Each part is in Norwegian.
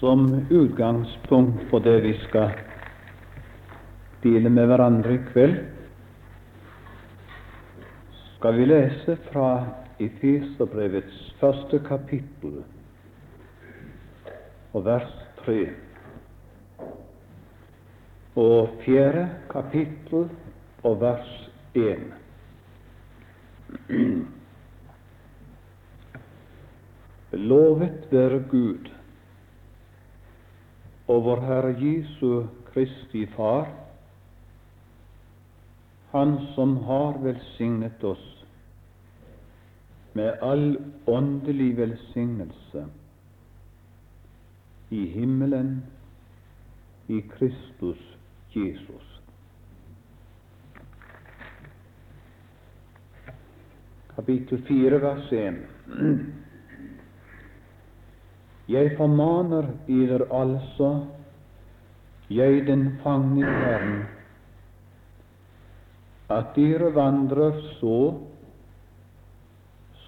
Som utgangspunkt for det vi skal dele med hverandre i kveld, skal vi lese fra Efeserbrevets første kapittel og vers tre og fjerde kapittel og vers én. Lovet være Gud og vår Herre Jesu Kristi Far, Han som har velsignet oss med all åndelig velsignelse i himmelen i Kristus Jesus. Kapittel 4, vers 1. Jeg formaner eder altså, jeg den fange i Herren, at dere vandrer så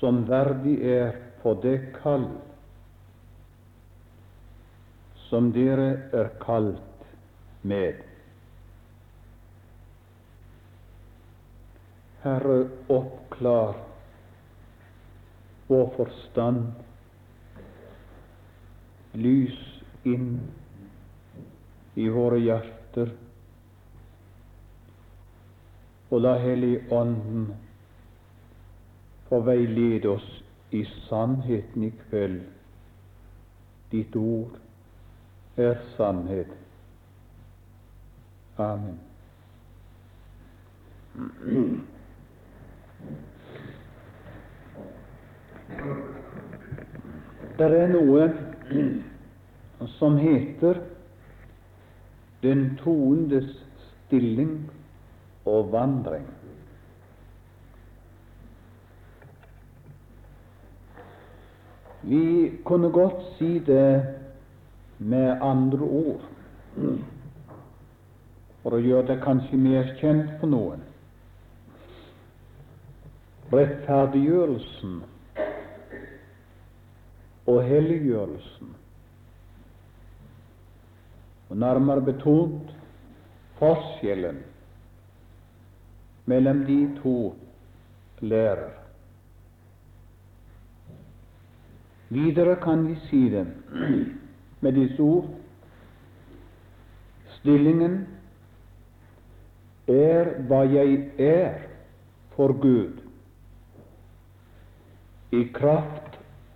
som verdig er på det kall som dere er kalt med. Herre, oppklar vår forstand, lys inn i våre hjerter, og la Helligånden få veilede oss i sannheten i kveld. Ditt ord er sannhet. Amen. Det er noe som heter den troendes stilling og vandring. Vi kunne godt si det med andre ord, for å gjøre det kanskje mer kjent for noen. Rettferdiggjørelsen og helliggjørelsen, og nærmere betont forskjellen mellom de to lærer. Videre kan vi si det med disse ord. Stillingen er hva jeg er for Gud. I kraft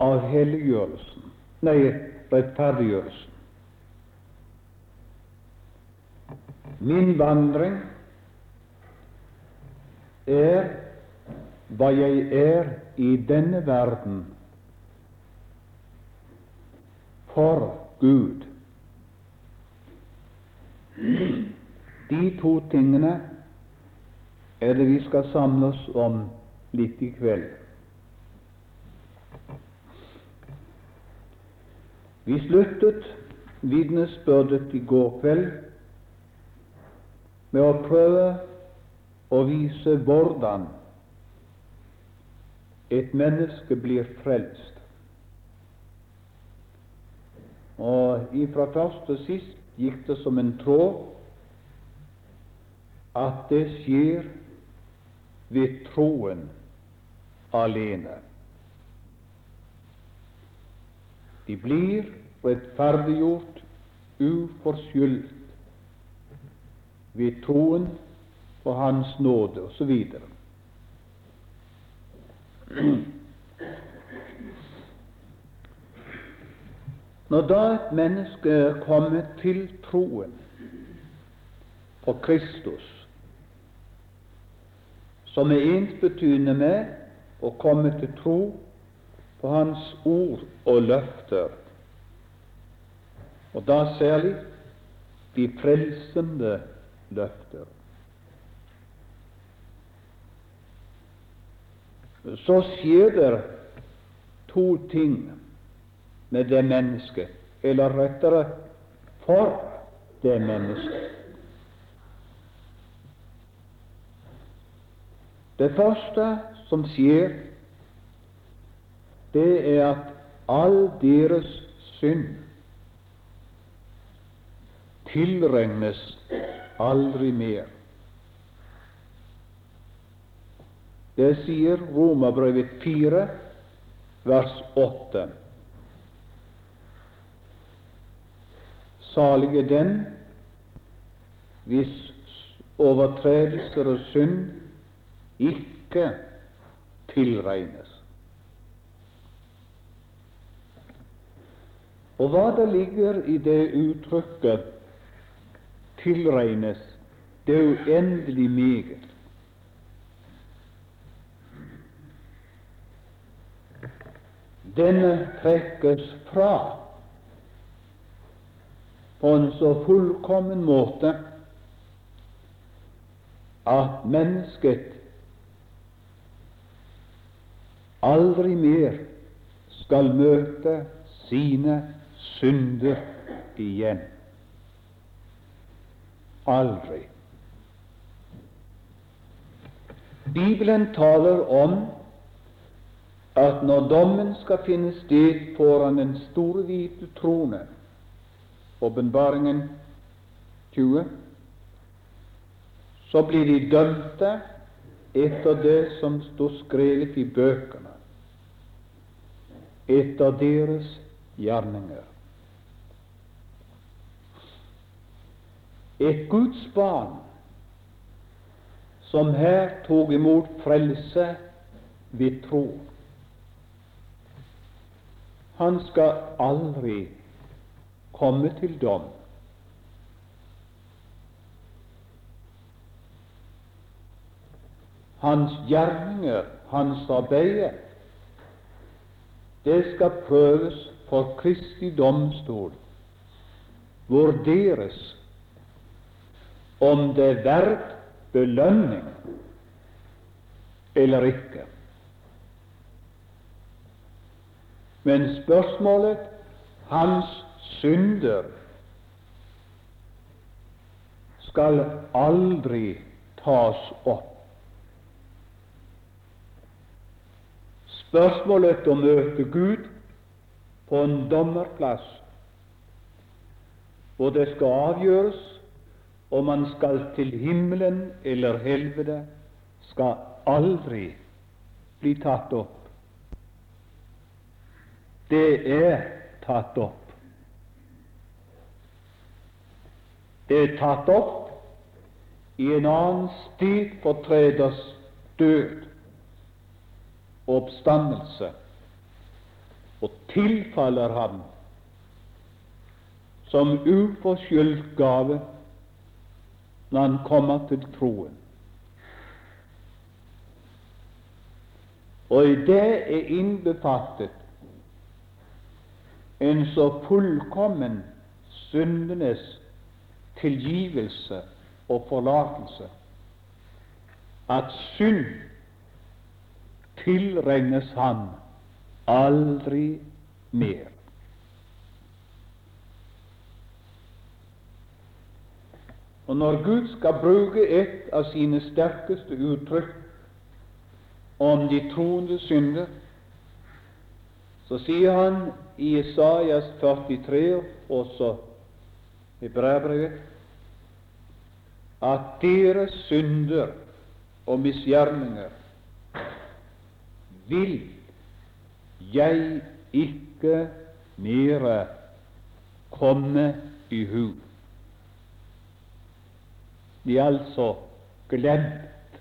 av helliggjørelsen, nei, rettferdiggjørelsen. Min vandring er hva jeg er i denne verden for Gud. De to tingene er det vi skal samles om litt i kveld. Vi sluttet vitnesbyrdet i går kveld med å prøve å vise hvordan et menneske blir frelst. Og ifra først til sist gikk det som en tråd at det skjer ved troen alene. De blir rettferdiggjort uforskyldt ved troen på Hans nåde osv. Når da et menneske er kommet til troen på Kristus, som er ensbetydende med å komme til tro på Hans ord og løfter, og da særlig de frelsende løfter. Så skjer det to ting med det mennesket, eller rettere for det mennesket. Det første som skjer, det er at all deres synd tilregnes aldri mer. Det sier Romerbrevet 4, vers 8. Salig er den hvis overtredelser og synd ikke tilregnes. Og hva det ligger i det uttrykket 'tilregnes', det er uendelig meget. Denne trekkes fra på en så fullkommen måte at mennesket aldri mer skal møte sine synder igjen. Aldri. Bibelen taler om at når dommen skal finne sted foran den store, hvite trone, åpenbaringen 20, så blir de dømte etter det som står skrevet i bøkene, etter deres gjerninger. Et Guds barn som her tok imot frelse ved tro, han skal aldri komme til dom. Hans gjerninger, hans arbeid, det skal prøves for Kristi domstol, vurderes om det er verdt belønning eller ikke. Men spørsmålet hans synder skal aldri tas opp. Spørsmålet om å møte Gud på en dommerplass, hvor det skal avgjøres om man skal til himmelen eller helvete, skal aldri bli tatt opp det er tatt opp. Det er tatt opp i en annen stedfortreders død og oppstandelse, og tilfaller ham som uforskyldt gave når han kommer til troen. Og i det er innbefattet en så fullkommen syndenes tilgivelse og forlatelse at synd tilregnes ham aldri mer. Og når Gud skal bruke et av sine sterkeste uttrykk om de troende synder, så sier han i Isaias 43, også i brevbrevet, at deres synder og misgjerninger vil jeg ikke mere komme i hu. De er altså glemt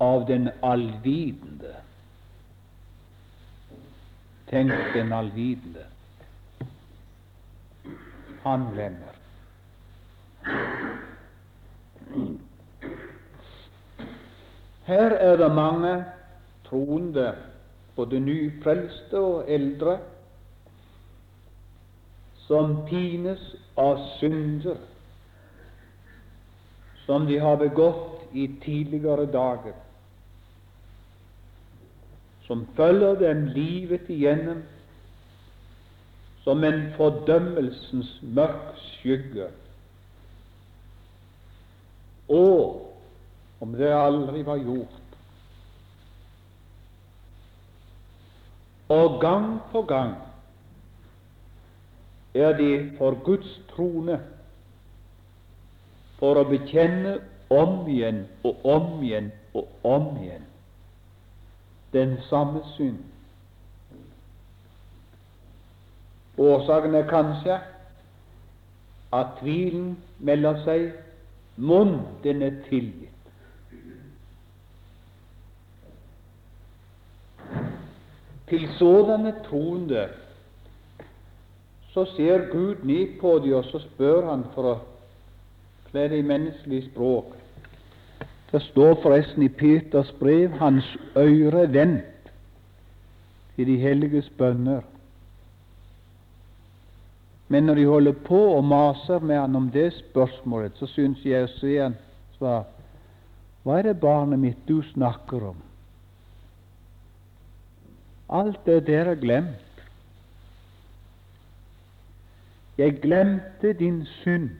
av den allvitende. Tenk den allvitende. Han glemmer. Her er det mange troende, både nyfrelste og eldre, som pines av synder som de har begått i tidligere dager som følger dem livet igjennom som en fordømmelsens mørk skygge. Og om det aldri var gjort. Og gang på gang er de for Guds trone for å bekjenne om igjen og om igjen og om igjen den samme synd. Årsaken er kanskje at tvilen melder seg, munn den er tilgitt. Til sådanne troende så ser Gud ned på dem, og så spør han for å kle det i menneskelig språk. Det står forresten i Peters brev hans øre vendt til de helliges bønner. Men når de holder på og maser med han om det spørsmålet, så syns jeg å se han svar. Hva er det, barnet mitt, du snakker om? Alt det der er glemt. Jeg glemte din synd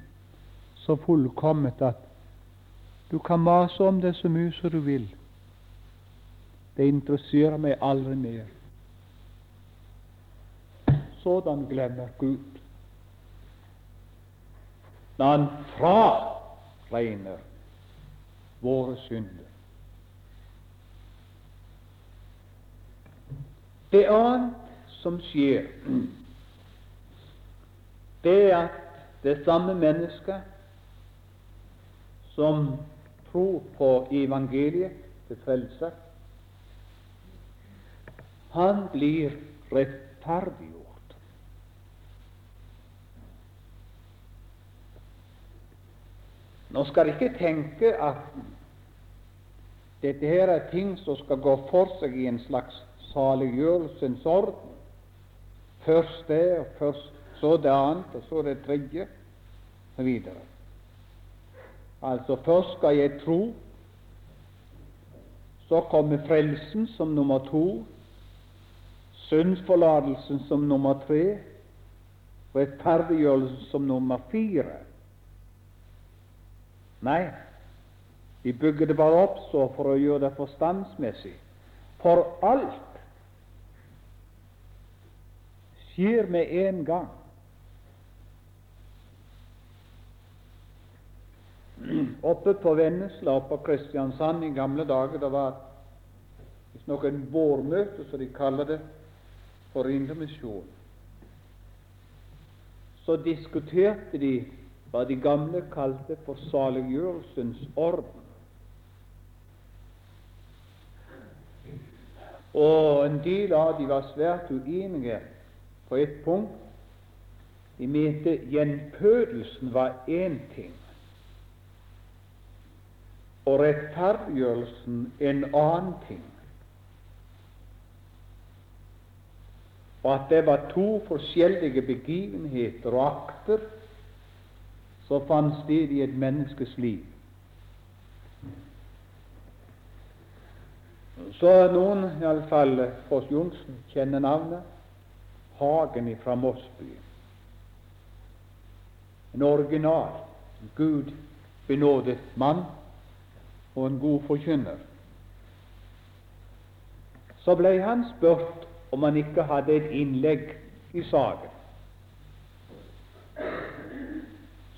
så fullkomment at du kan mase om det så mye som du vil. Det interesserer meg aldri mer. Sådan glemmer Gud når Han fraregner våre synder. Det annet som skjer, det er at det samme mennesket som tror på evangeliet til frelse, han blir rettferdiggjort. Nå skal ikke tenke at dette her er ting som skal gå for seg i en slags saliggjørelsens orden. Først det, og først så det annet, og så det tredje, videre. Altså, først skal jeg tro, så kommer frelsen som nummer to, syndsforlatelsen som nummer tre, rettferdiggjørelsen som nummer fire. Nei, vi bygger det bare opp så for å gjøre det forstandsmessig. For alt skjer med en gang. Oppe på Vennesla oppe på Kristiansand i gamle dager det var visstnok en vårmøte, som de kaller det, for Indremisjon. Så diskuterte de hva de gamle kalte for saliggjørelsens orden. Og en del av de var svært uenige på et punkt. De mente gjenfødelsen var én ting, og rettferdiggjørelsen en annen ting. Og at det var to forskjellige begivenheter og akter som fant sted i et menneskes liv. Så noen, iallfall Foss Johnsen, kjenner navnet Hagen fra Mossby. En original, Gud benådet mann og en god forkynner. Så ble han spurt om han ikke hadde et innlegg i saken.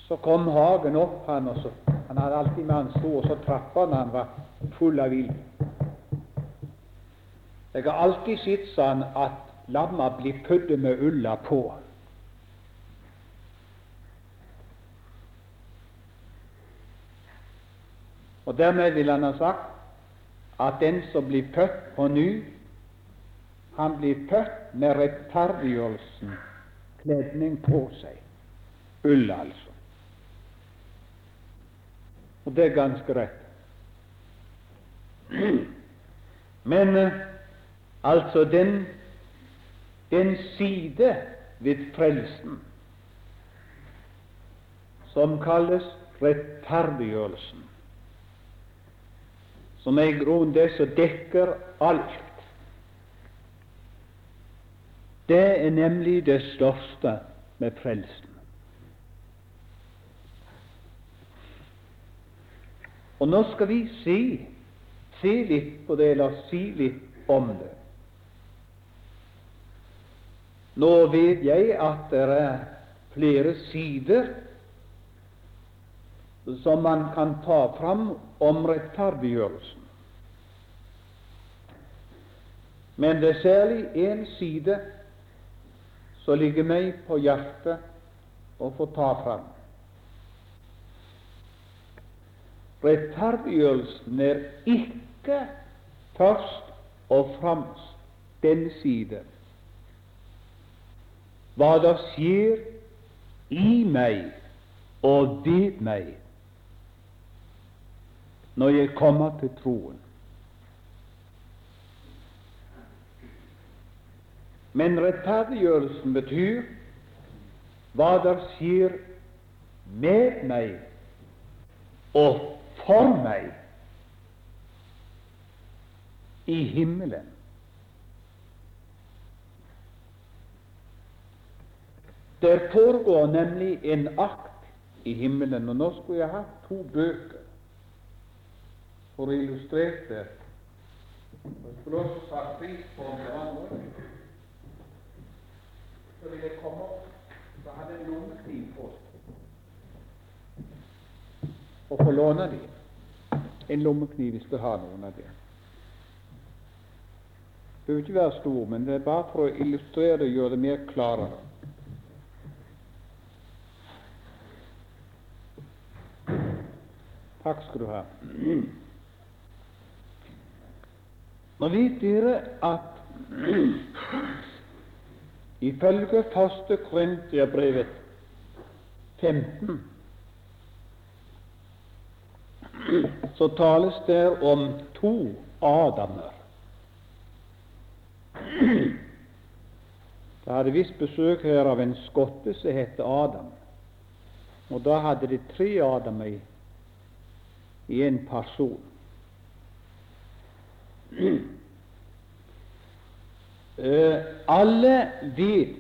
Så kom Hagen opp, han, også. han hadde alltid med han sto, og så trappa han han var full av ild. Jeg har alltid sett sånn at lamma blir puddet med ulla på. Og Dermed vil han ha sagt at den som blir født på ny, han blir født med rettferdiggjørelsen kledning på seg. Ull, altså. Og det er ganske rett. Men eh, altså den, den side ved frelsen som kalles rettferdiggjørelsen, som er i grunnen det som dekker alt, det er nemlig det største med frelsen. Og nå skal vi si, si litt på det, eller si litt om det. Nå vet jeg at det er flere sider som man kan ta fram om rettferdiggjørelsen. Men det er særlig én side som ligger meg på hjertet å få ta fram. Rettferdiggjørelsen er ikke først og fremst den side hva det skjer i meg og ved meg når jeg kommer til troen. Men rettferdiggjørelsen betyr hva der skjer med meg og for meg i himmelen. Der foregår nemlig en akt i himmelen, og nå skulle jeg hatt to bøker for å illustrere det. Jeg skulle også satt pris på om det var noe. Så vil jeg komme opp, så hadde jeg lommekniv på og få låne dem. En lommekniv hvis du har noen av dem. Behøver ikke være stor, men det er bare for å illustrere det og gjøre det mer klarere. Takk skal du ha. Nå vet dere at ifølge første Korintiabrevet 15 så tales det om to Adamer. Jeg hadde visst besøk her av en skotte som het Adam. Og da hadde de tre Adamer i i en person. Uh, alle vet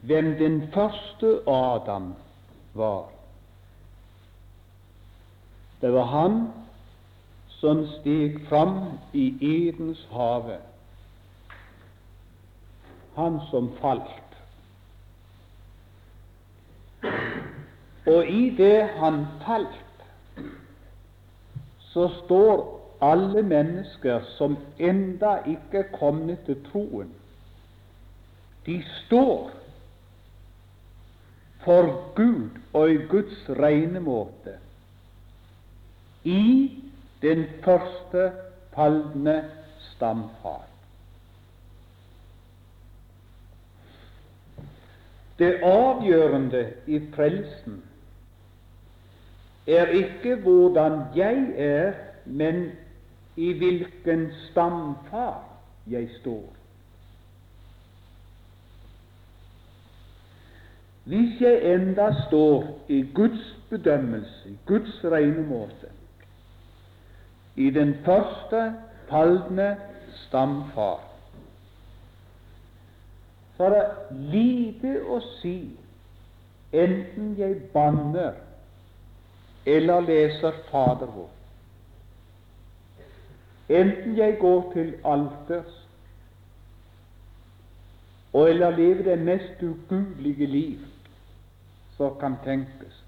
hvem den første Adam var. Det var han som steg fram i Edens hage, han som falt. Og i det han falt, så står alle mennesker som enda ikke er kommet til troen, de står for Gud og i Guds regnemåte i den første falne stamfar. Det avgjørende i frelsen er ikke hvordan jeg er, men i hvilken stamfar jeg står. Hvis jeg enda står i Guds bedømmelse, i Guds regnemåte, i den første falne stamfar, så er det lite å si enten jeg banner eller leser Fader vår. Enten jeg går til alters og eller lever det mest ugudelige liv som kan tenkes.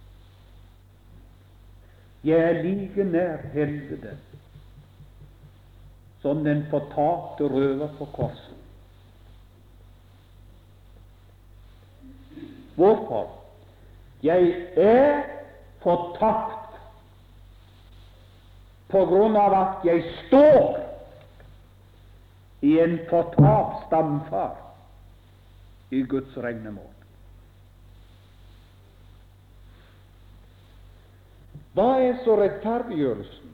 Jeg er like nær helvete som den fortapte røver på korset. Hvorfor? Jeg er fortapt på grunn av at jeg står i en fortapt stamfar i Guds regnemål. Hva er så rettferdiggjørelsen?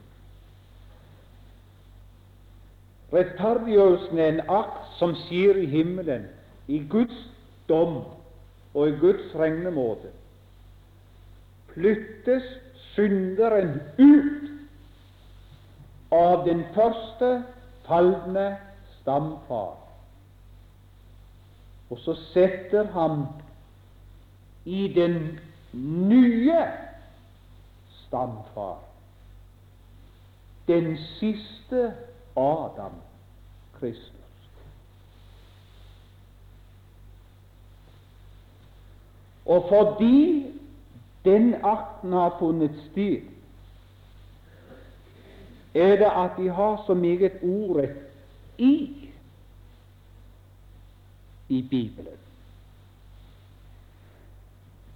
Rettferdiggjørelsen er en akt som skjer i himmelen, i Guds dom og i Guds regnemåte flyttes synderen ut av den første falne stamfar, og så setter han i den nye stamfar, den siste Adam, Kristus. Og fordi den akten har funnet sted, er det at de har så meget ordet i i Bibelen.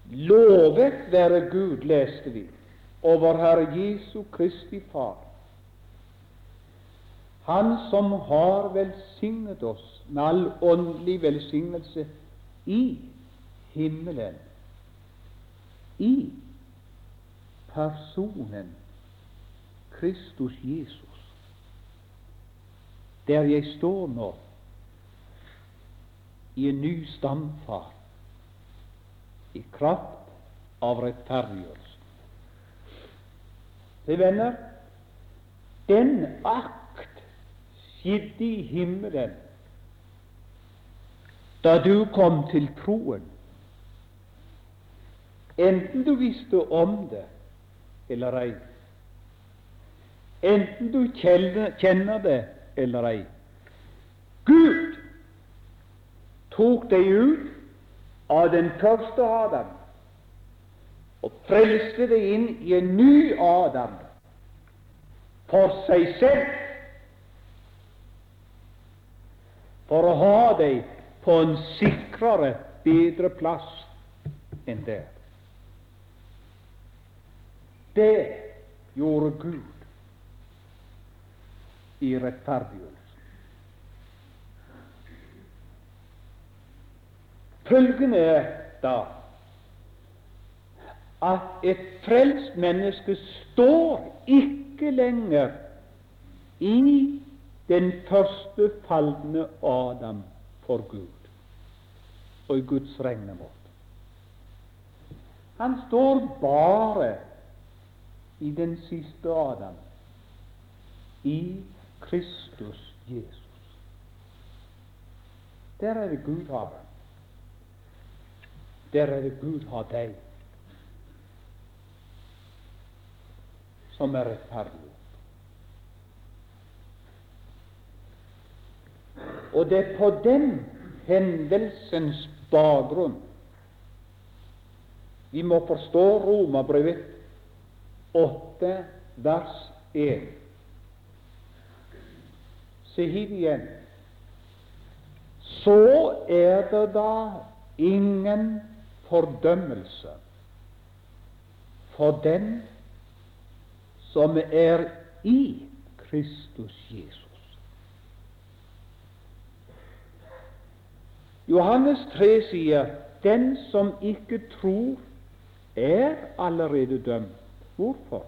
Lovet være Gud, leste vi, og vår Herre Jesu Kristi Far, Han som har velsignet oss med all åndelig velsignelse i himmelen, i personen Kristus Jesus, der jeg står nå i en ny stamfar i kraft av rettferdiggjørelse. Se, venner, den akt skjedde i himmelen da du kom til troen. Enten du visste om det eller ei. Enten du kjenner det eller ei. Gud tok deg ut av den første Adam og frelste deg inn i en ny Adam for seg selv, for å ha deg på en sikrere, bedre plass enn der. Det gjorde Gud i rettferdiggjørelsen. Følgende er da at et frelst menneske står ikke lenger i den første falne Adam for Gud og i Guds regnemåte. Han står bare i den siste Adam, i Kristus Jesus. Der er det Gud har. Der er det Gud har deg, som er rettferdig. Og det er på den hendelsens bakgrunn vi må forstå Romerbrevet 8, vers 1. Se hit igjen. Så er det da ingen fordømmelse for den som er i Kristus Jesus. Johannes 3 sier den som ikke tror, er allerede dømt. Hvorfor?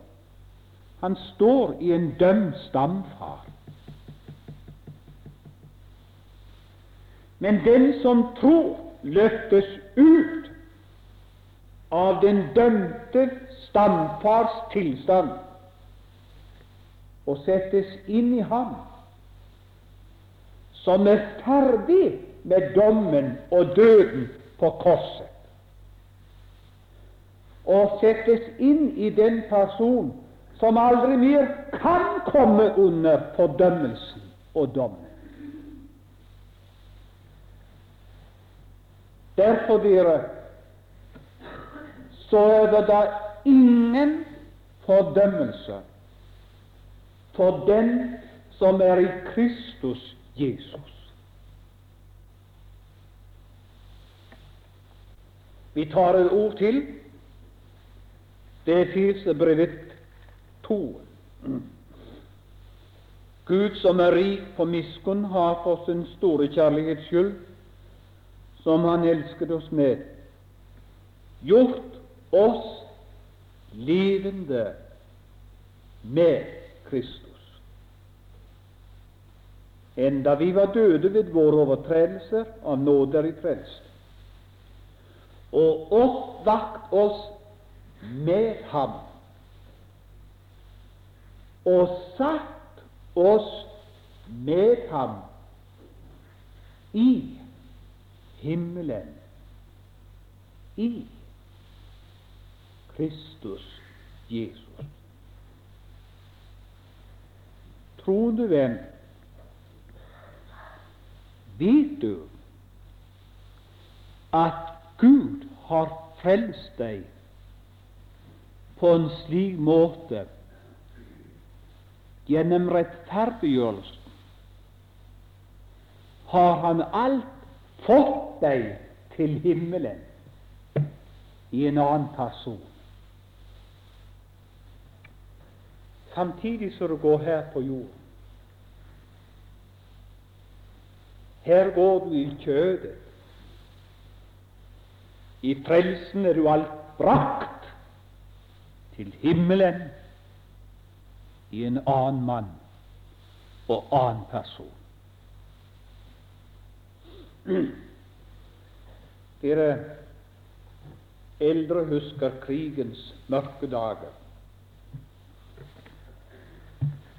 Han står i en dømt stamfar. Men den som tror, løftes ut av den dømte stamfars tilstand og settes inn i ham som er ferdig med dommen og døden på korset, og settes inn i den person som aldri mer kan komme under fordømmelsen og dommen. Derfor, dere, så er det da ingen fordømmelse for den som er i Kristus Jesus. Vi tar et ord til. Det er Filsebrevet 2. Gud som er rik på miskunn, har for sin store kjærlighets skyld, som Han elsket oss med, gjort oss levende med Kristus. Enda vi var døde ved våre overtredelser, av nåde er vi frelst, og oppvakt oss med ham. Og satt oss med ham i himmelen, i Kristus Jesus. Troende venn, vet du at Gud har frelst deg på en slik måte gjennom rettferdiggjørelsen har Han alt fått deg til himmelen i en annen person. Samtidig som du går her på jorden. Her går du i kjødet. I frelsen er du alt brakt til himmelen i en annen mann og annen person. Dere eldre husker krigens mørke dager.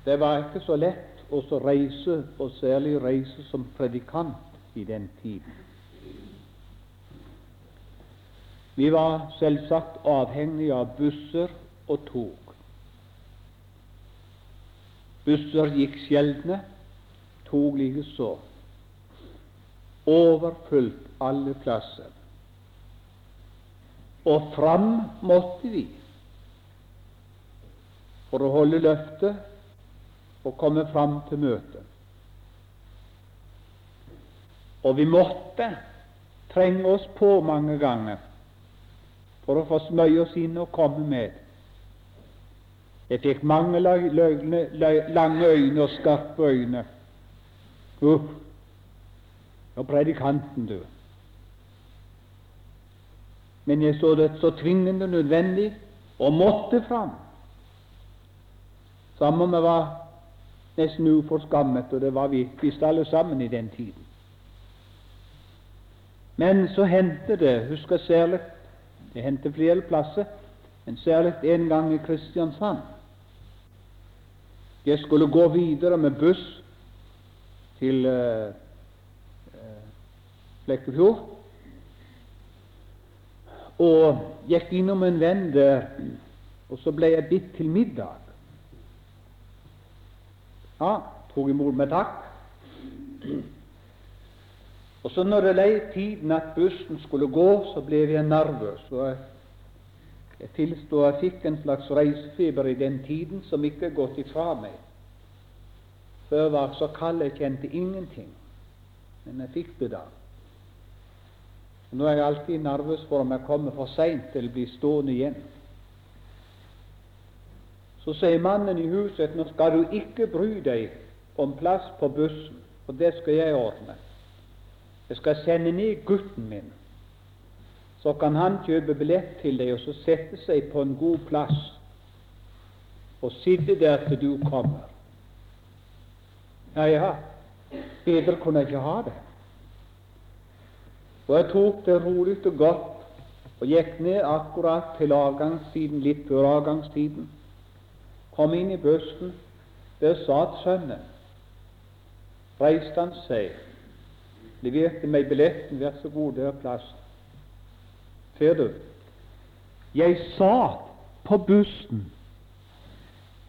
Det var ikke så lett å reise, og særlig reise som predikant i den tiden. Vi var selvsagt avhengige av busser og tog. Busser gikk sjeldne, tog likeså. Overfylt alle plasser. Og fram måtte vi for å holde løftet og komme fram til møtet. Og vi måtte trenge oss på mange ganger for å få smøye oss inn og komme med. Jeg fikk mange lange øyne og skarpe øyne. Uff, og predikanten, du. Men jeg så det så tvingende nødvendig og måtte fram. sammen med var nesten uforskammet, og det var vi visst alle sammen i den tiden. Men så hendte det, husker særlig det hendte flere plasser, men særlig en gang i Kristiansand. Jeg skulle gå videre med buss til uh, Flekkefjord, og gikk innom en venn der, og så ble jeg bitt til middag. Ja, tok imot med takk. Og så når det lei tiden at bussen skulle gå, så ble jeg nervøs. Og jeg, jeg tilstår jeg fikk en slags reisefeber i den tiden som ikke er gått ifra meg. Før var så kald jeg kjente ingenting, men jeg fikk det da. Nå er jeg alltid nervøs for om jeg kommer for seint eller blir stående igjen. Så sier mannen i huset nå skal du ikke bry deg om plass på bussen, for det skal jeg ordne. Jeg skal sende ned gutten min, så kan han kjøpe billett til deg og så sette seg på en god plass og sitte der til du kommer. Ja, ja, bedre kunne jeg ikke ha det. Og jeg tok det rolig og godt og gikk ned akkurat til avgangstiden, litt før avgangstiden kom inn i bussen. Der satt sønnen. Reiste han seg, leverte meg billetten. Vær så god, der er plassen. Ser du? Jeg satt på bussen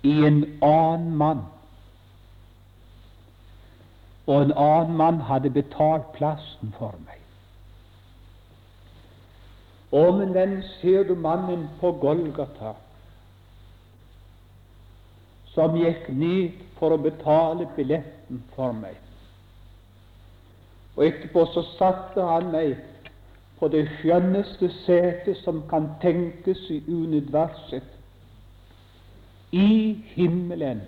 i en annen mann. Og en annen mann hadde betalt plassen for meg. Å, men den ser du mannen på Golgata som gikk ned for å betale billetten for meg. Og etterpå så satte han meg på det skjønneste setet som kan tenkes i universet, i himmelen,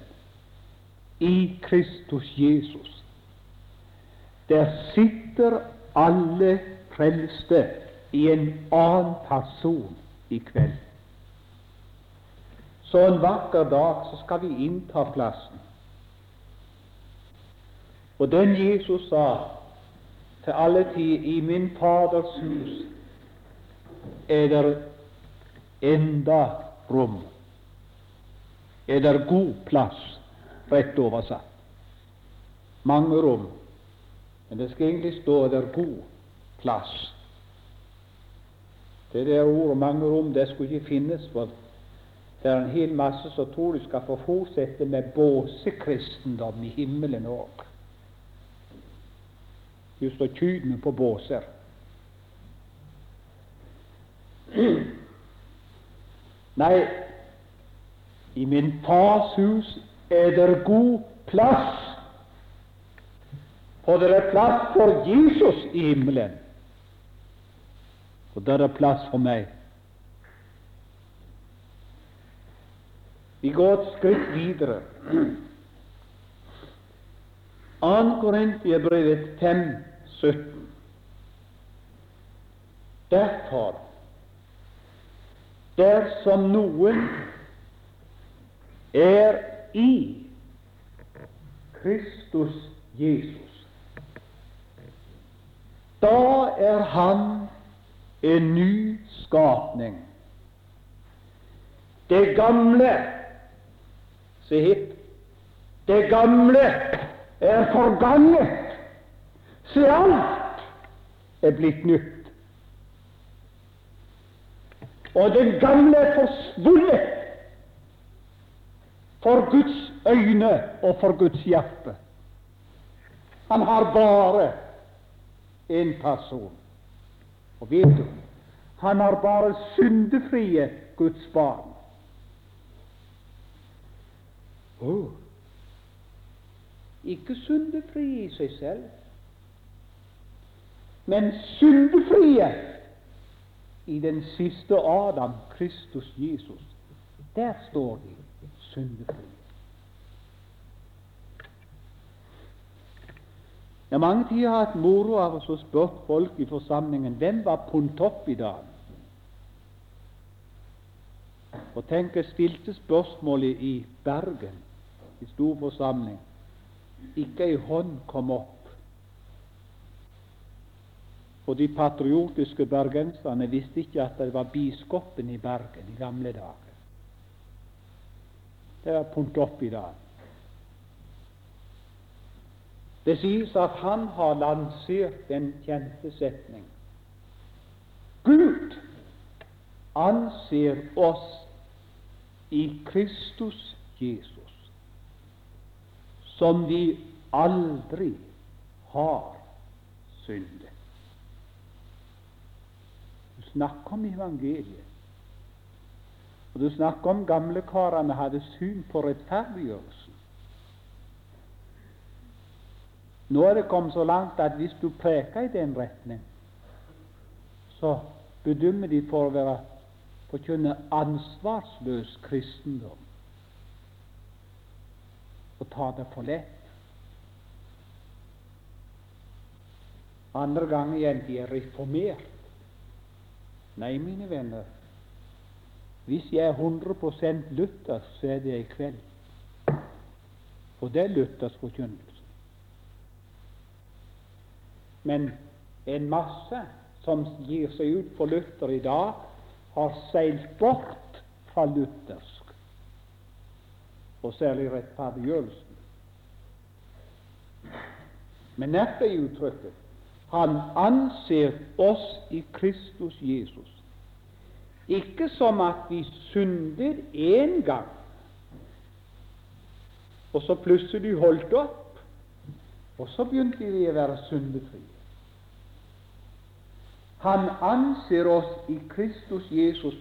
i Kristus Jesus. Der sitter alle frelste i en annen person i kveld. Så en vakker dag så skal vi innta plassen. Og den Jesus sa til alle tid i min Faders hus er det enda rom. Er det god plass, rett oversatt. Mange rom. Men det skal egentlig stå der god plass. Det der ordet 'mange rom' det skulle ikke finnes, for det er en hel masse som tror du skal få fortsette med båsekristendom i himmelen òg. Du står tydende på båser. Nei, i min fars hus er det god plass, for det er plass for Jesus i himmelen. Og der er plass for meg. Vi går et skritt videre. 2. Korintiabrevet 5, 17. Derfor, dersom noen er i Kristus Jesus, da er han en ny skapning. Det gamle Se hit. Det gamle er forganget. Se, alt er blitt nytt. Og det gamle er forsvunnet for Guds øyne og for Guds hjerte. Han har bare en person. Og vet du, han har bare syndefrie Guds barn. Oh. Ikke syndefrie i seg selv, men syndefrie i den siste Adam, Kristus Jesus. Der står de syndefrie. Jeg har mange tider hatt moro av å spørre folk i forsamlingen hvem var Pontopp i dag. Og tenk, jeg stilte spørsmålet i Bergen, i stor forsamling. Ikke ei hånd kom opp. Og de patriotiske bergenserne visste ikke at det var biskopen i Bergen i gamle dager. Det er punkt opp i dag. Det sies at han har lansert den kjente setning Gud anser oss i Kristus Jesus som vi aldri har syndet Du snakker om evangeliet. Og du snakker om gamlekarene hadde syn på rettferdiggjørelsen. Nå er det kommet så langt at hvis du preker i den retning, så bedømmer de for å være forkynne ansvarsløs kristendom og ta det for lett. Andre ganger igjen de er reformert. Nei, mine venner, hvis jeg er 100 Luther, så er det i kveld. For det er Luthers forkynnelse. Men en masse som gir seg ut for Luther i dag, har seilt bort fra luthersk, og særlig rettferdiggjørelsen. Men neppe i uttrykket han anser oss i Kristus Jesus ikke som at vi synder én gang, og så plutselig holdt opp, og så begynte vi å være syndefrie. Han anser oss i Kristus Jesus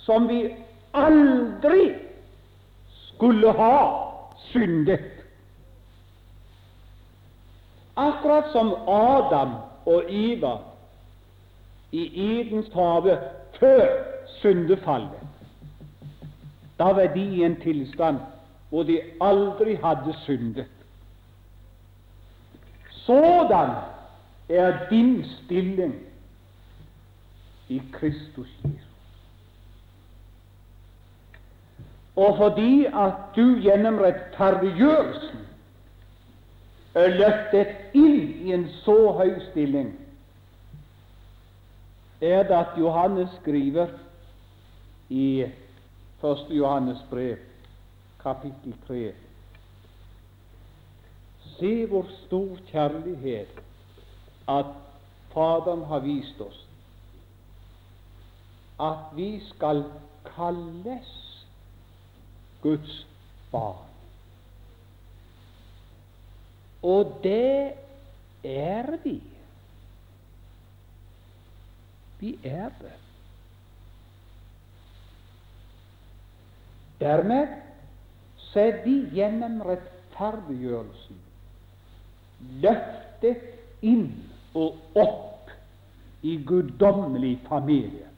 som vi aldri skulle ha syndet. Akkurat som Adam og Iva i Edens hage før syndefallet. Da var de i en tilstand hvor de aldri hadde syndet. Sådan er din stilling i Kristus Jesus. Og fordi at du gjennom rettferdiggjørelsen er løftet inn i en så høy stilling, er det at Johannes skriver i 1. Johannes brev, kapittel 3 Se hvor stor kjærlighet at Faderen har vist oss, at vi skal kalles Guds barn. Og det er vi. Vi er det. Dermed ser vi gjennom rettferdiggjørelsen løftet inn og opp i guddommelig familie.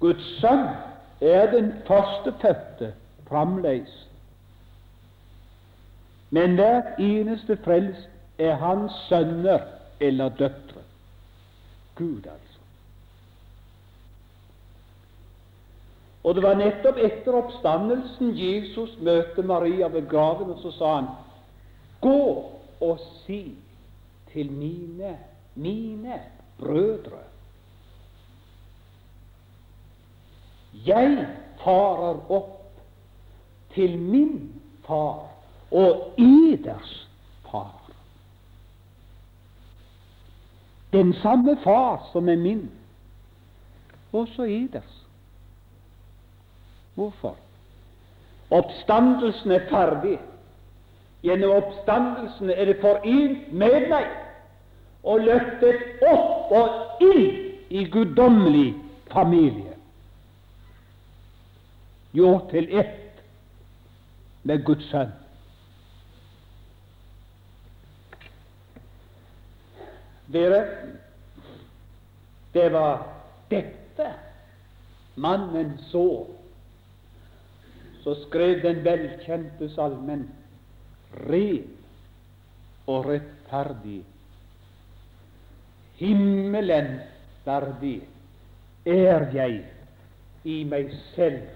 Guds sønn er den førstefødte framleis. Men hver eneste frelst er hans sønner eller døtre. Gud, altså. Og det var nettopp etter oppstandelsen Jesus møtte Maria ved graven, og så sa han, Gå og si til mine, mine brødre Jeg farer opp til min far og eders far. Den samme far som er min, også eders. Hvorfor? Oppstandelsen er ferdig. Gjennom oppstandelsen er det forent med meg og løftet opp og inn i guddommelig familie. Gjort til ett med Guds sønn. Dere, det var dette mannen så. Så skrev den velkjente salmen ren og rettferdig, himmelen verdig er jeg i meg selv,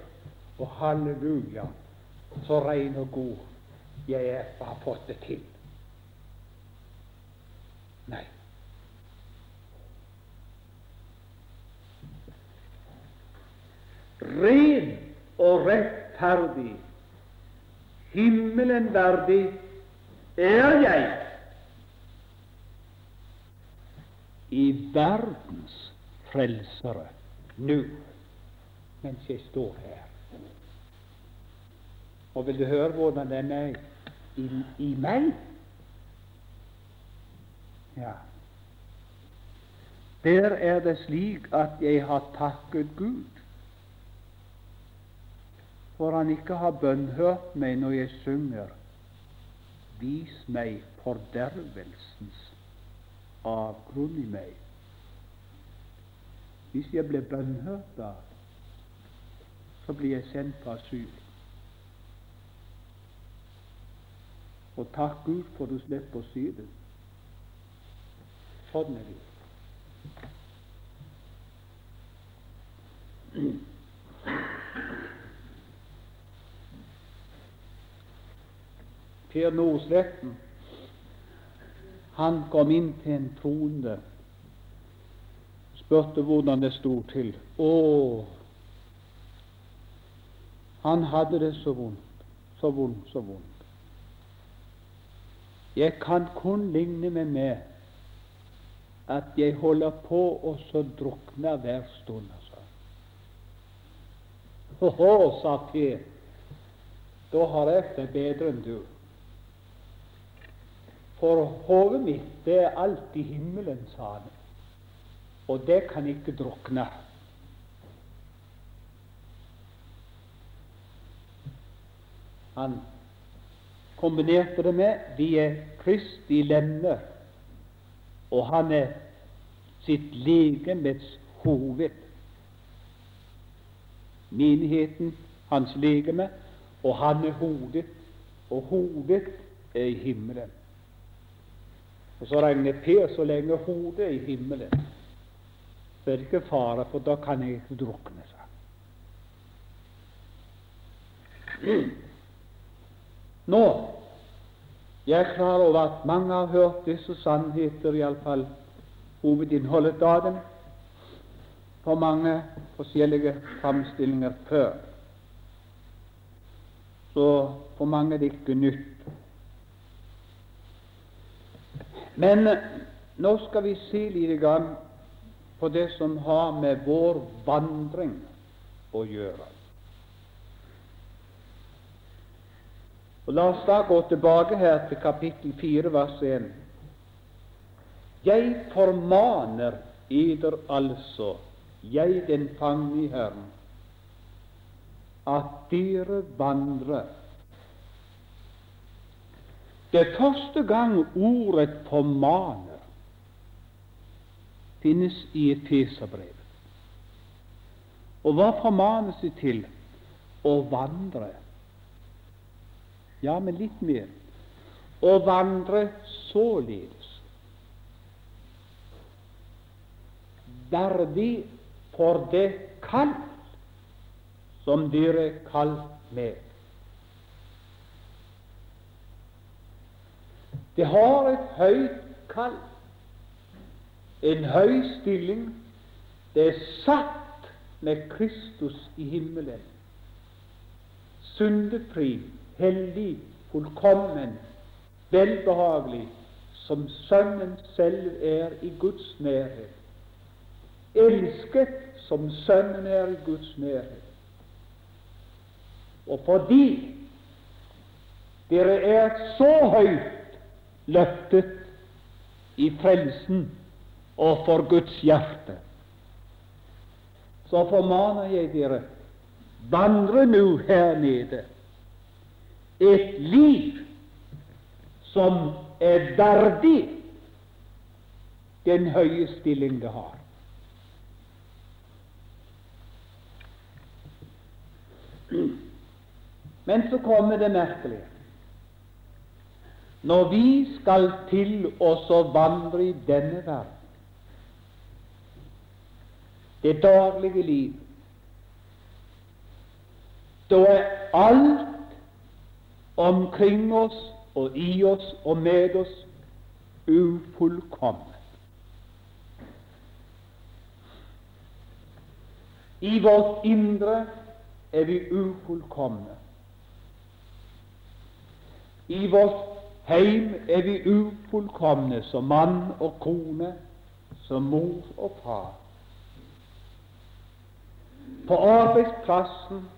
og halleluja, så rein og god jeg er og har fått det til. Nei. Ren og rettferdig, himmelen verdig er jeg i verdens frelsere nå, mens jeg står her. Og vil du høre hvordan den er i, i meg? Ja. Der er det slik at jeg har takket Gud for han ikke har bønnhørt meg når jeg synger Vis meg fordervelsens avgrunn i meg. Hvis jeg blir bønnhørt da, så blir jeg sendt på asyl. Og takk Gud for du slipper å si det. Sånn er det. Per Nordsletten, han kom inn til en troende, spurte hvordan det sto til. Å, han hadde det så vondt, så vondt, så vondt. Jeg kan kun ligne meg med at jeg holder på å så drukne hver stund. Altså. Ho-ho, sa Per, da har jeg det bedre enn du. For hodet mitt, det er alt i himmelen, sa han, og det kan ikke drukne. Han kombinerte det med vi er Kristi lemmer, og han er sitt legemets hoved. Menigheten, hans legeme, og han er hodet, og hodet er i himmelen. Og så regner Per så lenge hodet er i himmelen, så er det ikke fare, for da kan jeg ikke drukne. seg. Nå jeg er klar over at mange har hørt disse sannheter, iallfall hovedinnholdet av dem, på mange forskjellige framstillinger før. Så for mange er det ikke nytt. Men nå skal vi se litt på det som har med vår vandring å gjøre. Og La oss da gå tilbake her til kapittel 4, vers 1. Jeg formaner eder altså jeg den fangne i Herren, at dere vandrer Det er første gang ordet 'formaner' finnes i Efeserbrevet. Og hva formanes det til? Å vandre. Ja, men litt mer. Å vandre således. Verdig for det kall som dere er kalt med. Det har et høyt kall, en høy stilling. Det er satt med Kristus i himmelen. Syndefri, hellig, fullkommen, velbehagelig, som Sønnen selv er i Guds nærhet. Elsket som Sønnen er i Guds nærhet. Og fordi dere er så høyt løftet i frelsen og for Guds hjerte, så formaner jeg dere vandre nå her nede et liv som er verdig den høye stilling det har. Men så kommer det merkelige. Når vi skal til oss å vandre i denne verden, det daglige liv, da er alt omkring oss og i oss og med oss ufullkommen. I vårt indre er vi ufullkomne. I vårt heim er vi ufullkomne som mann og kone, som mor og far. På arbeidsplassen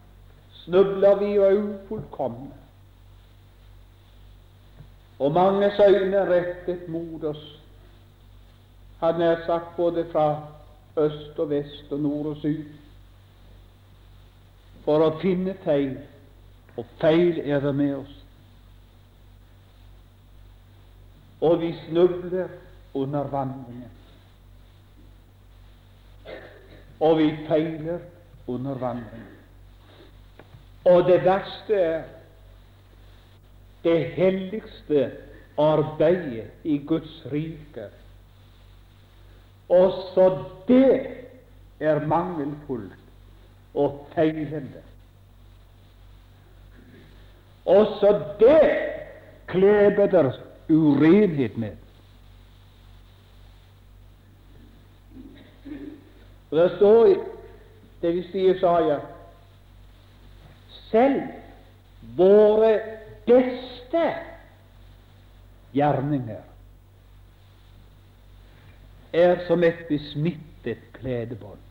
snubler vi og er ufullkomne. Og manges øyne er rettet mot oss, hadde nær sagt både fra øst og vest og nord og syd, for å finne feil, og feil er det med oss. og vi snubler under vandringen. Og vi feiler under vandringen. Og det verste er det helligste arbeidet i Guds rike. Også det er mangelfullt og feilende. Også det kleber der urenhet med. Og Det står det vi sier Saja selv våre beste gjerninger er som et besmittet kledebånd.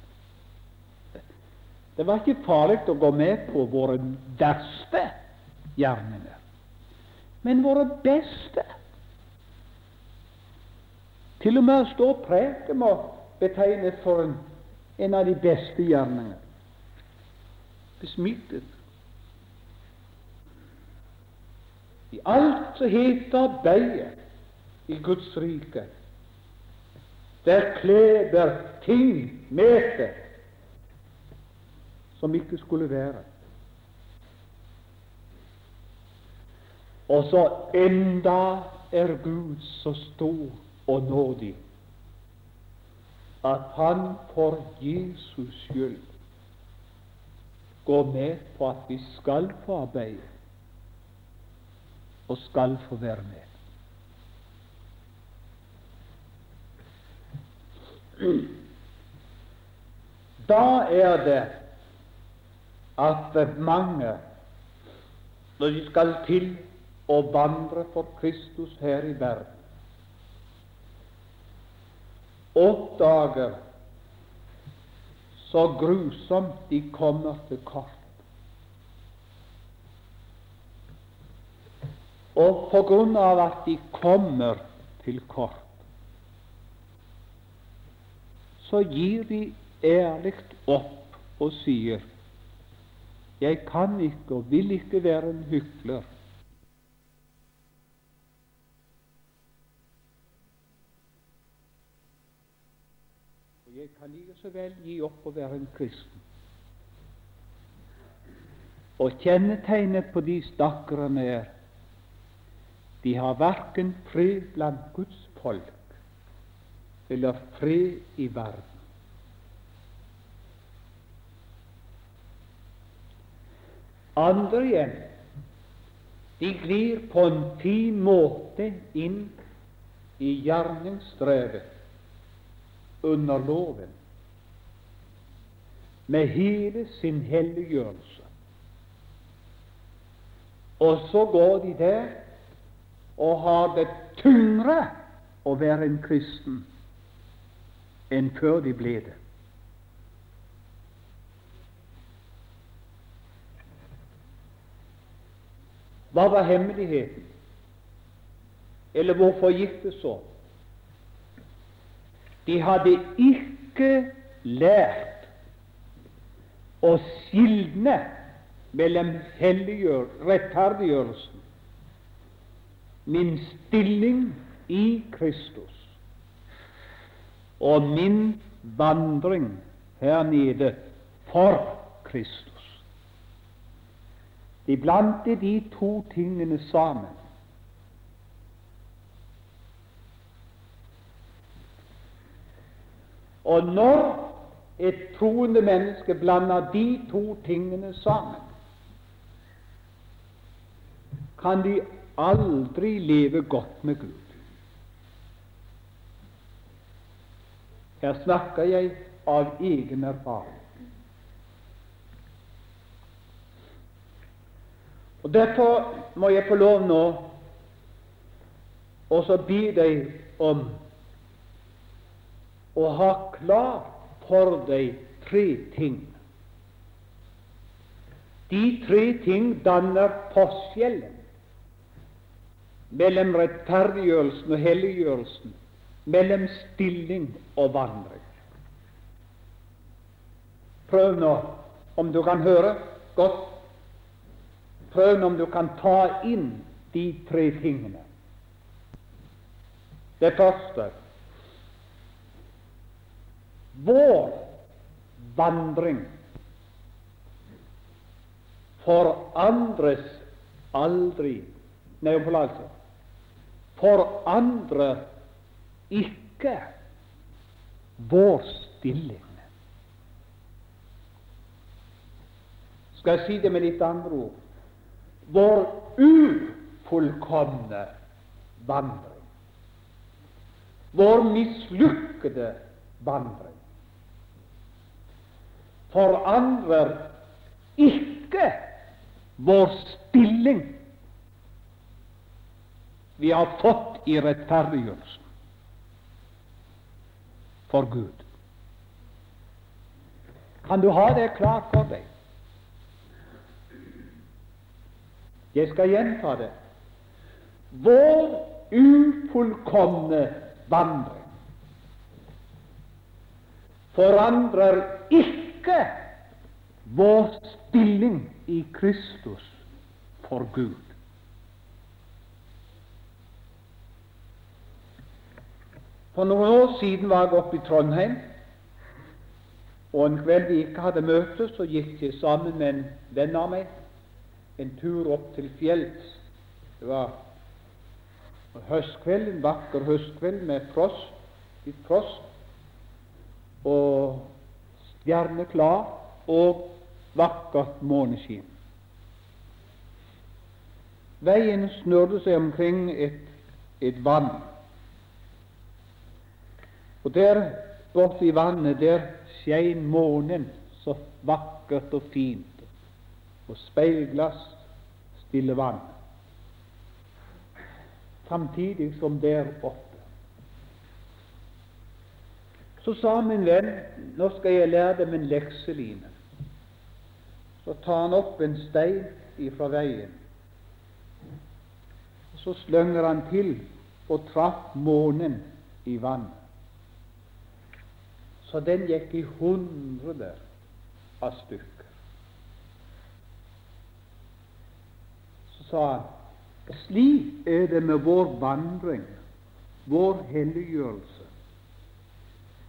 Det var ikke farlig å gå med på våre verste gjerninger, men våre beste. Til og med å stå og preke må betegnes for en, en av de beste gjerninger. Besmittet. I alt som heter arbeidet i Guds rike, der kleber ting med det som ikke skulle være. Og så enda er Gud så stor og nådig at han for Jesus skyld går med på at vi skal få arbeide og skal få være med. Da er det at mange, når de skal til å vandre for Kristus her i verden, oppdager så grusomt de kommer til kort. Og på grunn av at de kommer til kort, så gir de ærlig opp og sier jeg kan ikke og vil ikke være en hykler. Og jeg kan like så vel gi opp å være en kristen. Og kjennetegnet på de stakkarene er de har verken fred blant Guds folk eller fred i verden. Andre igjen, de glir på en fin måte inn i gjerningsstrevet under loven med hele sin helliggjørelse. Og så går de der og har det tyngre å være en kristen enn før de ble det. Hva var hemmeligheten? Eller hvorfor gikk det så? De hadde ikke lært å skilne mellom rettferdiggjørelsen, min stilling i Kristus, og min vandring her nede for Kristus. De blandet de to tingene sammen. Og når et troende menneske blander de to tingene sammen, kan de aldri leve godt med Gud. Her snakker jeg av egen erfaring. Og Derfor må jeg få lov nå å be deg om å ha klart for deg tre ting. De tre ting danner forskjellen mellom rettferdiggjørelsen og helliggjørelsen, mellom stilling og vandring. Prøv nå om du kan høre godt Prøv nå om du kan ta inn de tre tingene. Det første vår vandring forandres aldri Nei, forlatelse. Forandrer ikke vår stilling. Skal jeg si det med litt andre ord? vår ufullkomne vandring, vår mislykkede vandring, forandrer ikke vår stilling vi har fått i rettferdiggjørelsen for Gud. Kan du ha det klart for deg? Jeg skal gjenta det. Vår ufullkomne vandring forandrer ikke vår stilling i Kristus for Gud. For noen år siden var jeg oppe i Trondheim, og en kveld vi ikke hadde møte, så gikk jeg sammen med en venn av meg en tur opp til fjells. Det var høstkveld, en vakker høstkveld med frost, litt frost, og stjerneklar og vakkert måneskinn. Veien snurret seg omkring et, et vann. Og der borte i vannet, der skein månen så vakkert og fint og speilglass stille vann, samtidig som der oppe. Så sa min venn nå skal jeg lære dem en lekseline. Så tar han opp en stein ifra veien. Så slynger han til og traff månen i vannet. Så den gikk i hundreder av stykker. Så sa han slik er det med vår vandring, vår helliggjørelse.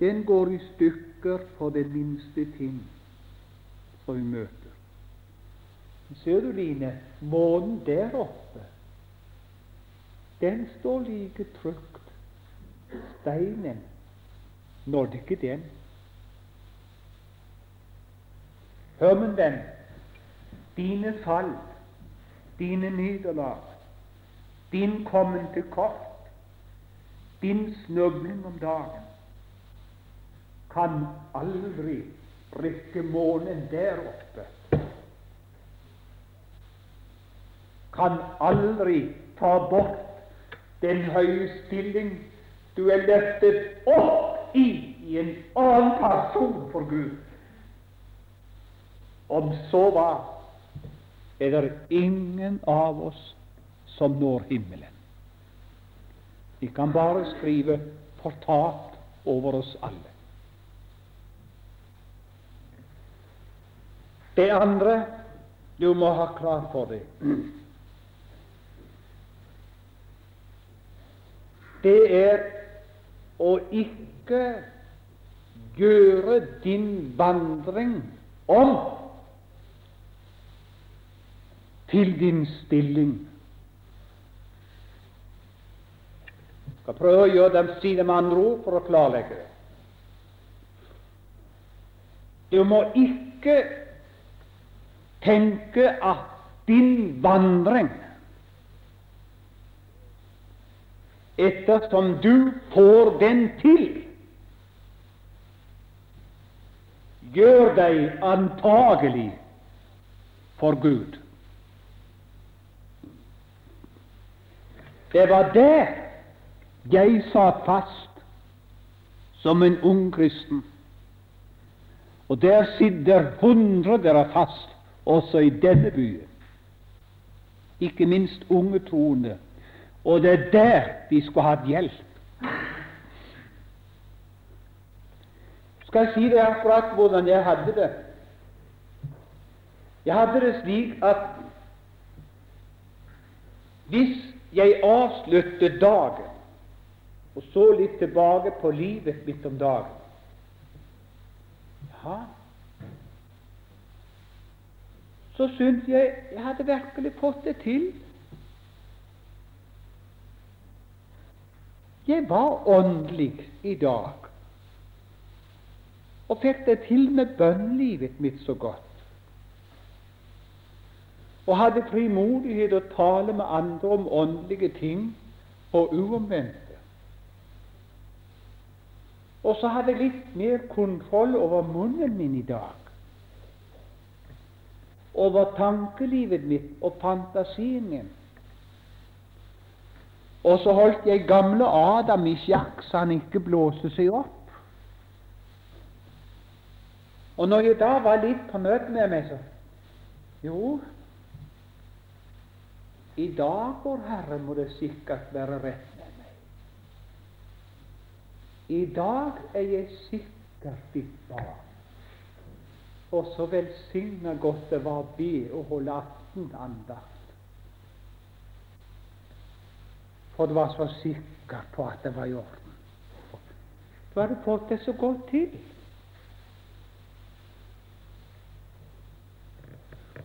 Den går i stykker for det minste ting som vi møter. Ser du, Line, månen der oppe, den står like trygt. Steinen nådde ikke den. Hør, min venn, dine fall, dine nederlag, din kommen til kort, din snubling om dagen, kan aldri rykke månen der oppe. Kan aldri ta bort den høye stilling du er løftet opp i en annen person for Gud. Om så var, er det ingen av oss som når himmelen. Vi kan bare skrive 'fortapt' over oss alle. Det andre du må ha klart for deg, det er å ikke gjøre din vandring om til din stilling. Jeg skal prøve å gjøre dem, si det med andre ord for å klarlegge det. Du må ikke tenke at din vandring ettersom du får den til, gjør deg antagelig for Gud. Det var der jeg satt fast som en ung kristen. Og der sitter hundrer fast, også i denne byen. Ikke minst unge troende og det er der de skulle hatt hjelp. Skal jeg si deg akkurat hvordan jeg hadde det? Jeg hadde det slik at hvis jeg avsluttet dagen og så litt tilbake på livet mitt om dagen ja, Så syntes jeg jeg hadde virkelig fått det til. Jeg var åndelig i dag og fikk det til med bønnlivet mitt så godt. Og hadde frimodighet å tale med andre om åndelige ting og uomvendte. Og så hadde jeg litt mer kontroll over munnen min i dag. Over tankelivet mitt og fantasien min. Og så holdt jeg gamle Adam i sjakk så han ikke blåste seg opp. Og når jeg da var litt på møte med meg, så Jo, i dag, vår Herre, må det sikkert være rett med meg. I dag er jeg sikkert ditt barn. Og så velsigna godt det var å be og holde aftenandakt. For du var så sikker på at det var i orden. Du hadde fått det så godt til.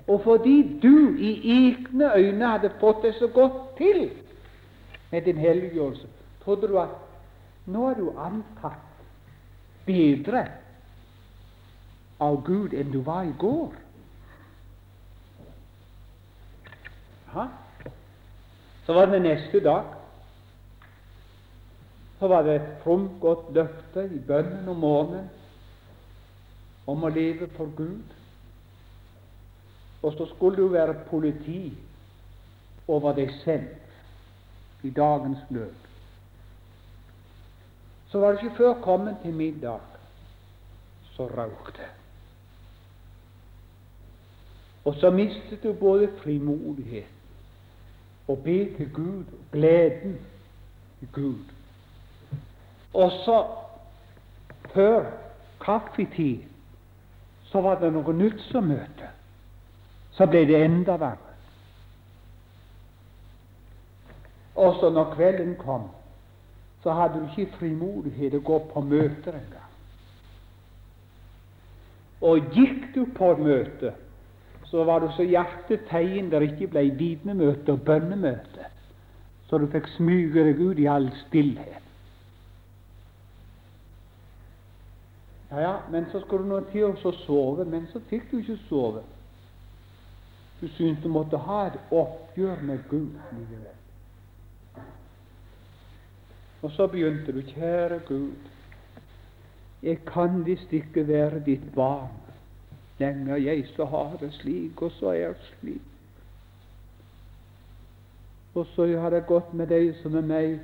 Og fordi du i egne øyne hadde fått det så godt til med din helliggjørelse, trodde du at nå er du antatt bedre av Gud enn du var i går. Ha? Så var det neste dag så var det et fromt, godt løfte i bønnen om morgenen om å leve for Gud. Og så skulle du være politi over deg selv i dagens løp. Så var det ikke før kommet til middag, så røk det. Og så mistet du både frimodighet og be til Gud, og gleden til Gud. Og så, før kaffetid, så var det noe nytt som møtte. Så ble det enda verre. Også når kvelden kom, så hadde du ikke frimodighet å gå på møter engang. Og gikk du på møte, så var du så hjertetegn der ikke ble vitnemøte og bønnemøte, så du fikk smyge deg ut i all stillhet. Ja, ja, men så skulle du nå til å sove, men så fikk du ikke sove. Du syntes du måtte ha et oppgjør med Gud likevel. Og så begynte du, kjære Gud, jeg kan visst ikke være ditt barn lenger, jeg så har det slik, og så er det slik. Og så har det gått med deg som med meg,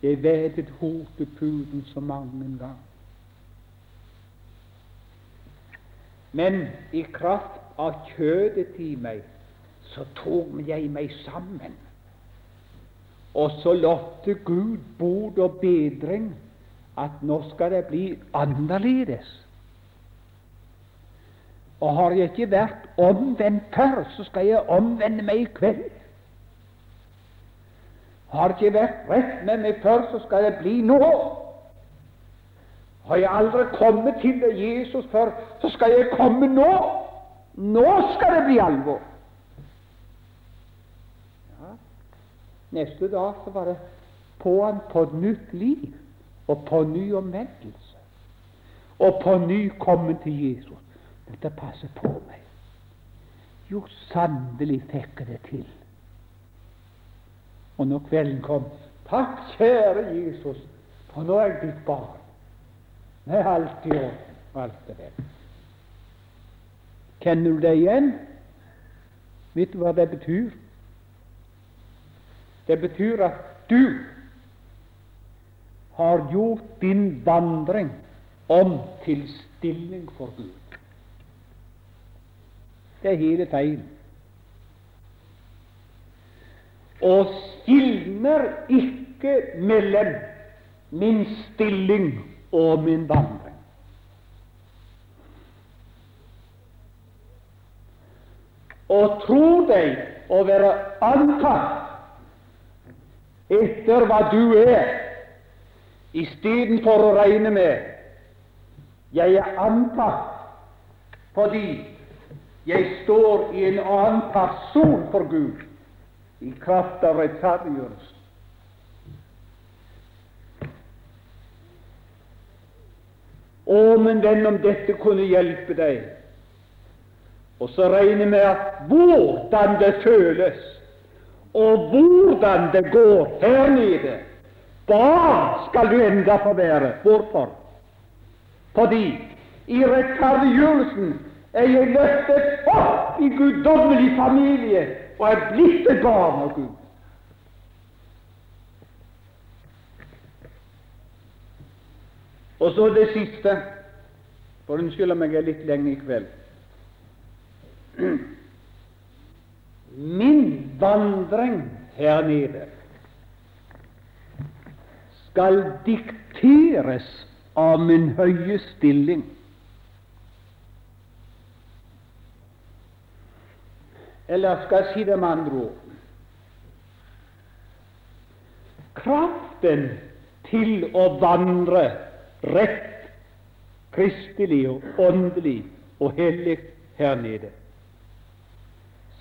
jeg vedet hotepuden så mange ganger. Men i kraft av kjødet i meg, så tok jeg meg sammen. Og så lovte Gud bod og bedring at nå skal det bli annerledes. Og har jeg ikke vært omvendt før, så skal jeg omvende meg i kveld. Har jeg ikke vært rett med meg før, så skal det bli nå. Har jeg aldri kommet til Jesus før, så skal jeg komme nå. Nå skal det bli alvor. Neste dag så var det på han på nytt liv og på ny omvendelse. Og på ny kommen til Jesus. Dette passer på meg. Jo, sannelig fikk jeg det til. Og når kvelden kom Takk, kjære Jesus, for nå er jeg ditt barn. Det er alt i orden. Alt det der. Kjenner du det igjen? Vet du hva det betyr? Det betyr at du har gjort din vandring om til stilling for Gud. Det er hele teilen. Og skilner ikke mellom min stilling og min vandring. Og tro deg å være antatt etter hva du er, istedenfor å regne med jeg er antatt fordi jeg står i en annen person for Gud i kraft av rettferdiggjørelse. Å, men venn, om dette kunne hjelpe deg, og så regne med at hvordan det føles og hvordan det går her nede, da skal du enda få være. Hvorfor? Fordi i rettferdiggjørelsen er jeg løftet opp i guddommelig familie og er blitt et barn av Gud. Og så det siste, for unnskyld om jeg er litt lenge i kveld. Min vandring her nede skal dikteres av min høye stilling. Eller skal jeg si det med andre ord Kraften til å vandre rett, kristelig og åndelig og hellig her nede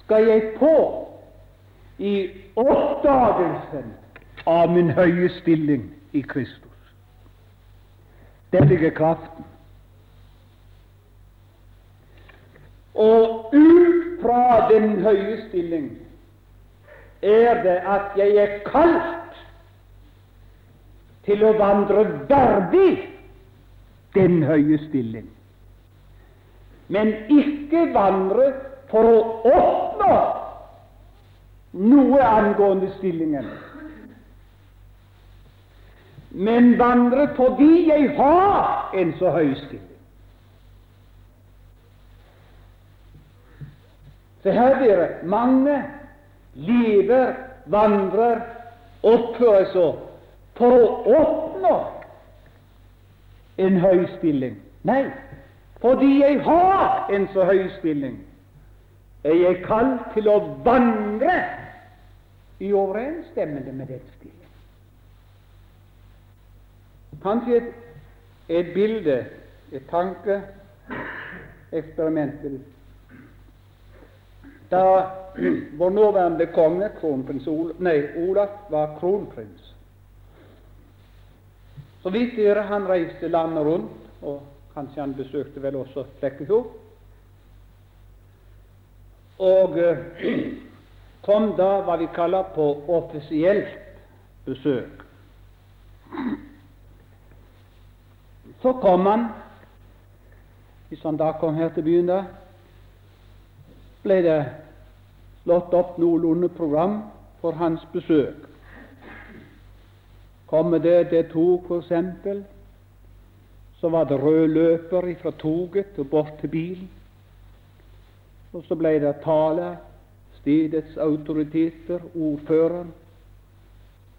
skal jeg få i oppdagelsen av min høye stilling i Kristus. Der ligger kraften. Og ut fra den høye stilling er det at jeg er kalt til å vandre verdig den høye stilling, men ikke vandre for å oppnå noe angående stillingen, men vandre fordi jeg har en så høy stilling. Se her, dere, mange lever, vandrer, oppfører seg for å oppnå en høy stilling, Nei, fordi jeg har en så høy stilling, er jeg kalt til å vandre i overensstemmelse med den stillingen. Kanskje et, et bilde, et tankeeksperiment. Da vår nåværende konge, kronprins Olaf, nei, Olaf, var kronprins Så vidt dere han reiste landet rundt, og kanskje han besøkte vel også Flekkefjord, og eh, kom da hva vi kaller på offisielt besøk. Så kom han, hvis han da kom her til byen, da, ble det slått opp noenlunde program for hans besøk. Kommer det det tog, eksempel, så var det rød løper fra toget og bort til bilen. Og så ble det tale, stedets autoriteter, ordfører,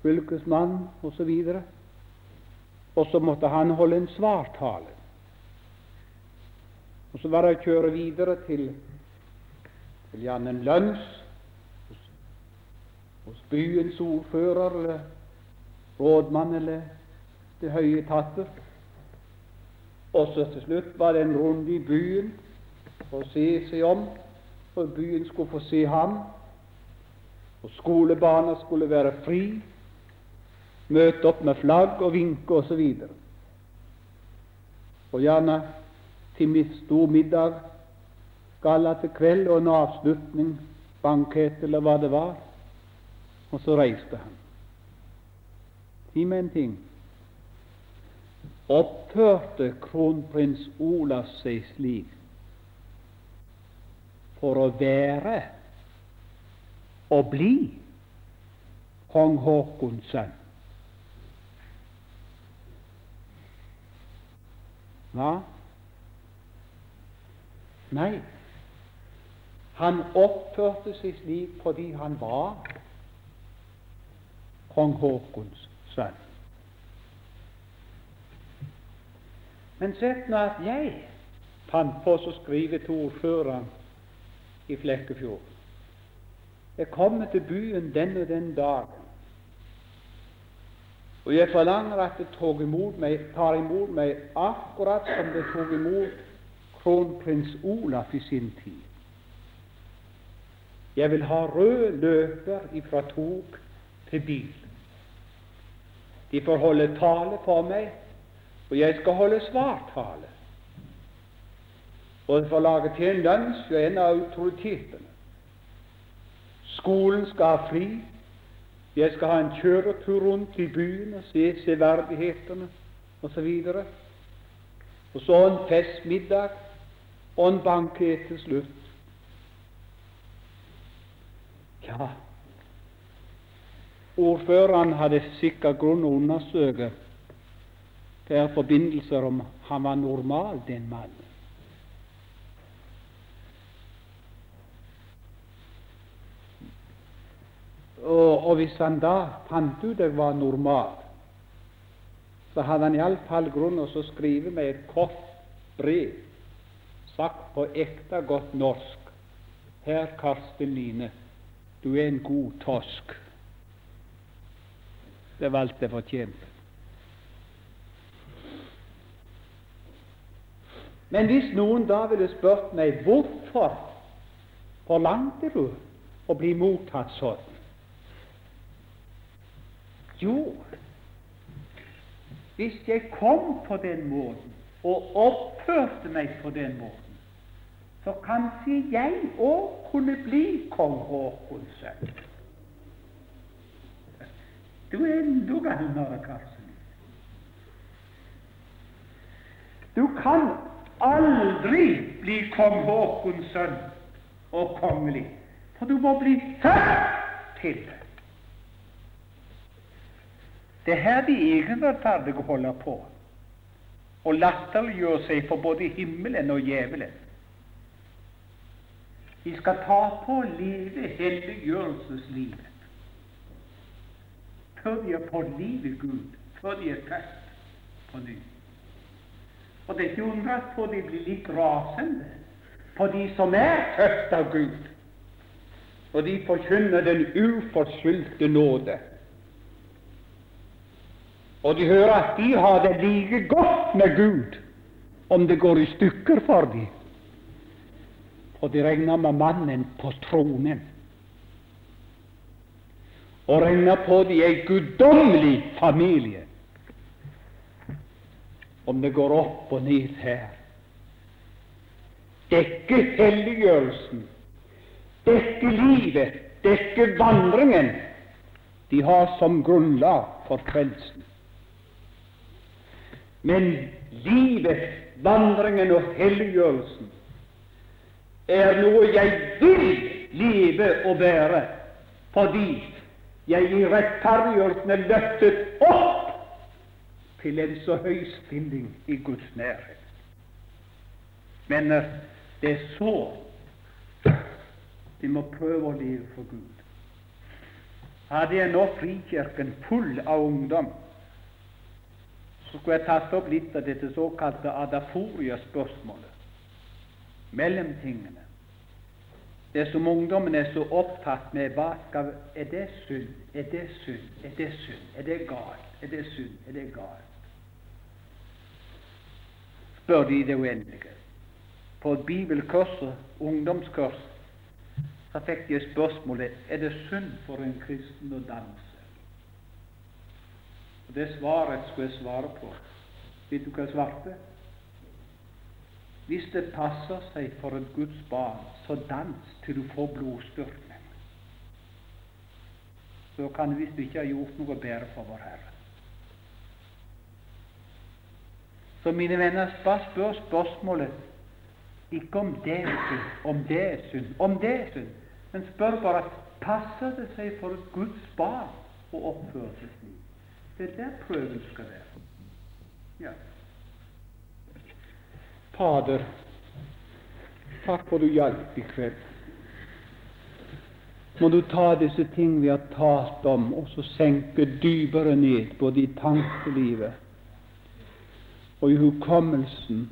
fylkesmann osv. Og så måtte han holde en svartale. Og så var det å kjøre videre til, til gjerne en lunsj hos byens ordfører eller rådmann eller det høye etater. Og så til slutt var det en runde i byen for å se seg om, for byen skulle få se ham. Og skolebarna skulle være fri møte opp med flagg og vinke osv. Og, og gjerne til stor middag, galla til kveld og en avslutning, bankett eller hva det var. Og så reiste han. Si meg en ting. Oppførte kronprins Olav seg slik for å være og bli kong Haakons sønn? Hva? Nei, han oppførte seg slik fordi han var kong Haakons sønn. Men sett nå at jeg fant på å skrive til ordføreren i Flekkefjord. Jeg kommer til byen den og den dagen. Og jeg forlanger at det tar imot meg, tar imot meg akkurat som det tok imot kronprins Olaf i sin tid. Jeg vil ha rød løper ifra tog til bil. De får holde tale for meg, og jeg skal holde svartale. Og de får lage til en lunsj og en av autoritetene. Skolen skal ha fri, jeg skal ha en kjøretur rundt i byen og se severdighetene osv. Og, og så en festmiddag og en bankett til slutt. Ja, ordføreren hadde sikkert grunn å undersøke hver forbindelse om han var normal, den mannen. Og, og hvis han da fant ut det var normal, så hadde han iallfall grunn til å skrive meg et kort brev, sagt på ekte godt norsk. Herr Karsten Line, du er en god tosk. Det valgte fortjente. Men hvis noen da ville spurt meg hvorfor forlangte du å bli mottatt sånn, jo, hvis jeg kom på den måten og oppførte meg på den måten, så kanskje jeg òg kunne bli kong Haakons sønn. Du er enda galnere, Karlsen. Du kan aldri bli kong Haakons sønn og kongelig, for du må bli født til det. Det er her de egenrettferdige holder på og latterliggjør seg for både himmelen og djevelen. Vi skal ta på livet helliggjørelseslivet før de har fått livet Gud, før de er født på ny. Og det er ikke undres på de blir litt rasende på de som er født av Gud, og de forkynner den uforskyldte nåde. Og de hører at de har det like godt med Gud om det går i stykker for dem. Og de regner med mannen på tronen. Og regner på de ei guddommelig familie. Om det går opp og ned her. Dekker helliggjørelsen, dekker livet, dekker vandringen de har som grunnlag for frelsen. Men livet, vandringen og helliggjørelsen er noe jeg vil leve og være fordi jeg i rettferdiggjørelsen er løftet opp til en så høy stilling i Guds nærhet. Men det er så vi må prøve å leve for Gud. Hadde jeg nå Frikirken full av ungdom, så skulle jeg tatt opp litt av dette såkalte adaforia-spørsmålet. Mellomtingene. Det som ungdommen er så opptatt med hva skal, Er det synd? Er det synd? Er det synd? Er det galt? Er det synd? Er det galt? Spør de det uendelige. På et bibelkurs, ungdomskurs, så fikk de spørsmålet er det synd for en kristen å danse. Og Det svaret skulle jeg svare på. Vet du hva jeg svarte? Hvis det passer seg for et Guds barn, så dans til du får blodstyrken. Så kan du visst ikke ha gjort noe bedre for vår Herre. Så mine venner, bare spør spørsmålet ikke om det er synd, om det er synd, om det er synd, men spør bare passer det seg for et Guds barn å oppføre seg slik. Det er der prøven skal være. Ja. Fader, takk for du hjalp i kveld. Må du ta disse ting vi har talt om, og så senke dypere ned, både i tankelivet og i hukommelsen,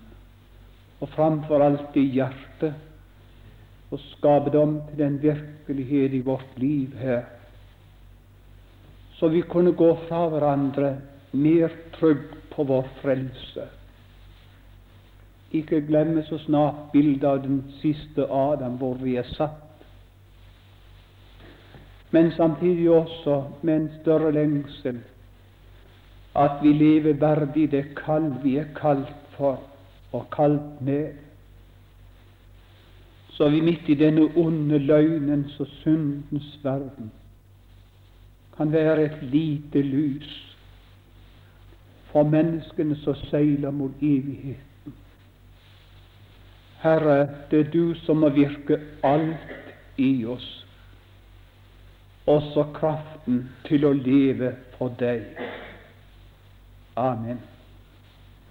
og framfor alt i hjertet, og skape dem til en virkelighet i vårt liv her så vi kunne gå fra hverandre mer trygg på vår frelse. Ikke glemme så snart bildet av den siste Adam, hvor vi er satt. Men samtidig også med en større lengsel at vi lever verdig det kall vi er kalt for og kalt med. Så vi midt i denne onde løgnens og syndens verden kan være et lite lys for menneskene som seiler mot evigheten. Herre, det er du som må virke alt i oss, også kraften til å leve for deg. Amen.